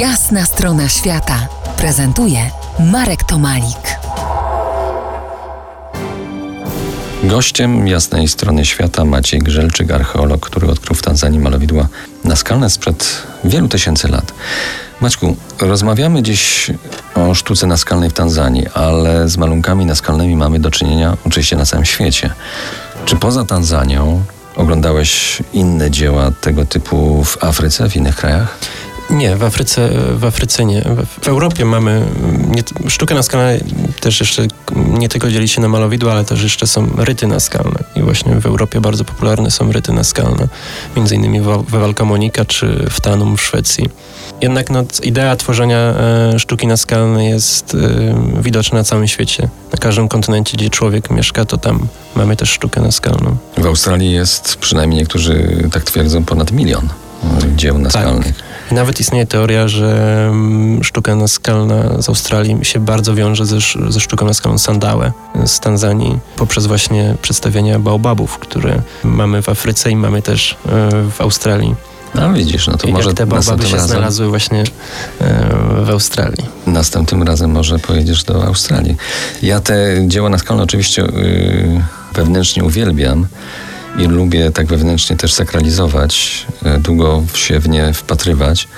Jasna strona świata prezentuje Marek Tomalik. Gościem jasnej strony świata Maciej Grzelczyk, archeolog, który odkrył w Tanzanii malowidła naskalne sprzed wielu tysięcy lat. Maćku, rozmawiamy dziś o sztuce naskalnej w Tanzanii, ale z malunkami naskalnymi mamy do czynienia oczywiście na całym świecie. Czy poza Tanzanią oglądałeś inne dzieła tego typu w Afryce, w innych krajach? Nie, w Afryce, w Afryce nie. W, Europie mamy nie, sztukę naskalną też jeszcze nie tylko dzieli się na malowidła, ale też jeszcze są ryty naskalne. I właśnie w Europie bardzo popularne są ryty naskalne. Między innymi we Walkamonika czy w Tanum w Szwecji. Jednak no, idea tworzenia e, sztuki naskalnej jest e, widoczna na całym świecie. Na każdym kontynencie, gdzie człowiek mieszka, to tam mamy też sztukę naskalną. W Australii jest, przynajmniej niektórzy tak twierdzą, ponad milion dzieł naskalnych. Tak. Nawet istnieje teoria, że mm, sztuka naskalna z Australii się bardzo wiąże ze, ze sztuką naskalną Sandałę z Tanzanii poprzez właśnie przedstawienia baobabów, które mamy w Afryce i mamy też e, w Australii. No widzisz, no to I może te baobaby się razem... znalazły właśnie e, w Australii. Następnym razem może pojedziesz do Australii. Ja te dzieła naskalne oczywiście yy, wewnętrznie uwielbiam i lubię tak wewnętrznie też sakralizować, e, długo się w nie wpatrywać.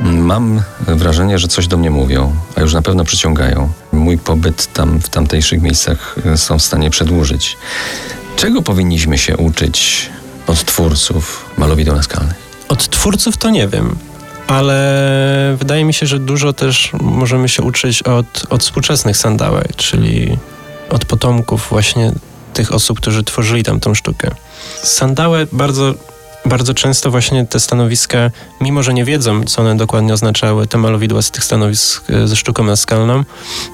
Mam wrażenie, że coś do mnie mówią, a już na pewno przyciągają. Mój pobyt tam w tamtejszych miejscach e, są w stanie przedłużyć. Czego powinniśmy się uczyć od twórców malowideł naskalnych? Od twórców to nie wiem, ale wydaje mi się, że dużo też możemy się uczyć od, od współczesnych sandałek, czyli od potomków właśnie tych osób, którzy tworzyli tam tą sztukę. Sandałe bardzo bardzo często właśnie te stanowiska, mimo że nie wiedzą, co one dokładnie oznaczały, te malowidła z tych stanowisk e, ze sztuką naskalną,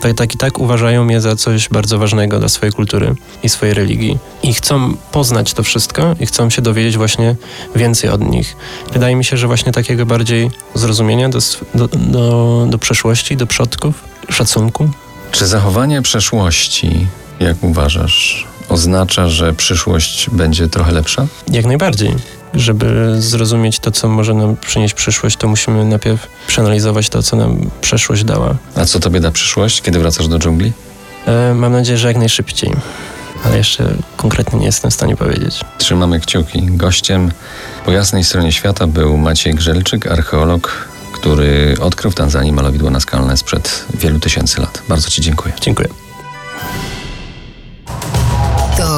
tak, tak i tak uważają je za coś bardzo ważnego dla swojej kultury i swojej religii. I chcą poznać to wszystko i chcą się dowiedzieć właśnie więcej od nich. Wydaje mi się, że właśnie takiego bardziej zrozumienia do, do, do, do przeszłości, do przodków, szacunku. Czy zachowanie przeszłości, jak uważasz, oznacza, że przyszłość będzie trochę lepsza? Jak najbardziej. Żeby zrozumieć to, co może nam przynieść przyszłość, to musimy najpierw przeanalizować to, co nam przeszłość dała. A co tobie da przyszłość, kiedy wracasz do dżungli? E, mam nadzieję, że jak najszybciej. Ale jeszcze konkretnie nie jestem w stanie powiedzieć. Trzymamy kciuki. Gościem po jasnej stronie świata był Maciej Grzelczyk, archeolog, który odkrył w Tanzanii malowidło naskalne sprzed wielu tysięcy lat. Bardzo Ci dziękuję. Dziękuję.